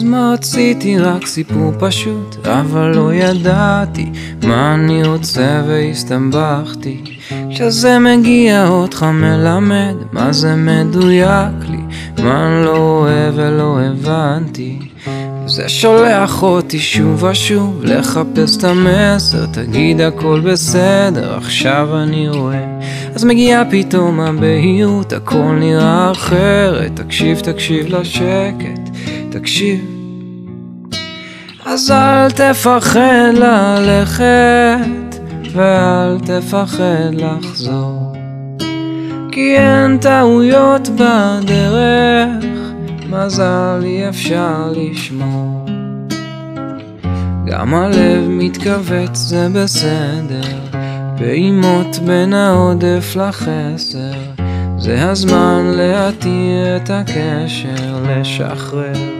אז מה רציתי? רק סיפור פשוט, אבל לא ידעתי מה אני רוצה והסתבכתי. כשזה מגיע אותך מלמד, מה זה מדויק לי, מה אני לא אוהב ולא הבנתי. זה שולח אותי שוב ושוב לחפש את המסר, תגיד הכל בסדר, עכשיו אני רואה. אז מגיעה פתאום הבהירות, הכל נראה אחרת, תקשיב, תקשיב לשקט, תקשיב. אז אל תפחד ללכת, ואל תפחד לחזור. כי אין טעויות בדרך, מזל אי אפשר לשמור. גם הלב מתכווץ זה בסדר, פעימות בין העודף לחסר, זה הזמן להתיר את הקשר, לשחרר.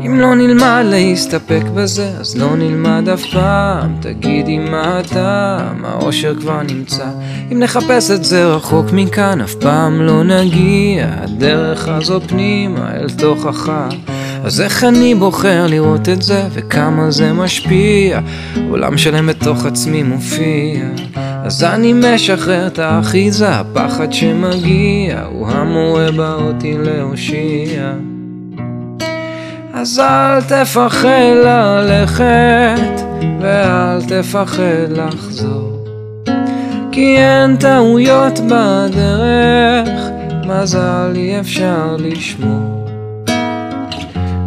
אם לא נלמד להסתפק בזה, אז לא נלמד אף פעם. תגידי מה הטעם, האושר כבר נמצא. אם נחפש את זה רחוק מכאן, אף פעם לא נגיע. הדרך הזו פנימה אל תוכך. אז איך אני בוחר לראות את זה, וכמה זה משפיע? עולם שלם בתוך עצמי מופיע. אז אני משחרר את האחיזה, הפחד שמגיע, הוא המורה בא אותי להושיע. אז אל תפחד ללכת, ואל תפחד לחזור. כי אין טעויות בדרך, מזל אי אפשר לשמור.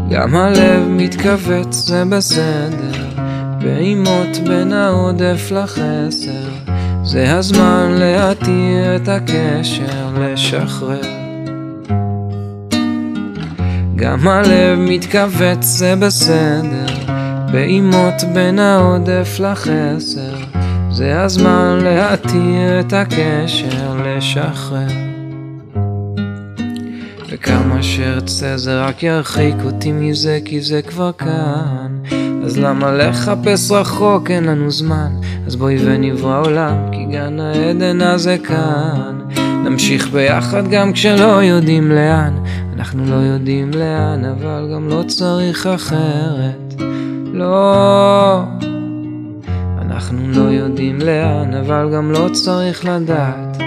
גם הלב מתכווץ זה בסדר, פעימות בין העודף לחסר. זה הזמן להתיר את הקשר, לשחרר. גם הלב מתכווץ זה בסדר, פעימות בין העודף לחסר, זה הזמן להתיר את הקשר, לשחרר. וכמה שארצה זה רק ירחיק אותי מזה כי זה כבר כאן. אז למה לחפש רחוק? אין לנו זמן. אז בואי ונברא עולם כי גן העדן הזה כאן. נמשיך ביחד גם כשלא יודעים לאן אנחנו לא יודעים לאן, אבל גם לא צריך אחרת. לא, אנחנו לא יודעים לאן, אבל גם לא צריך לדעת.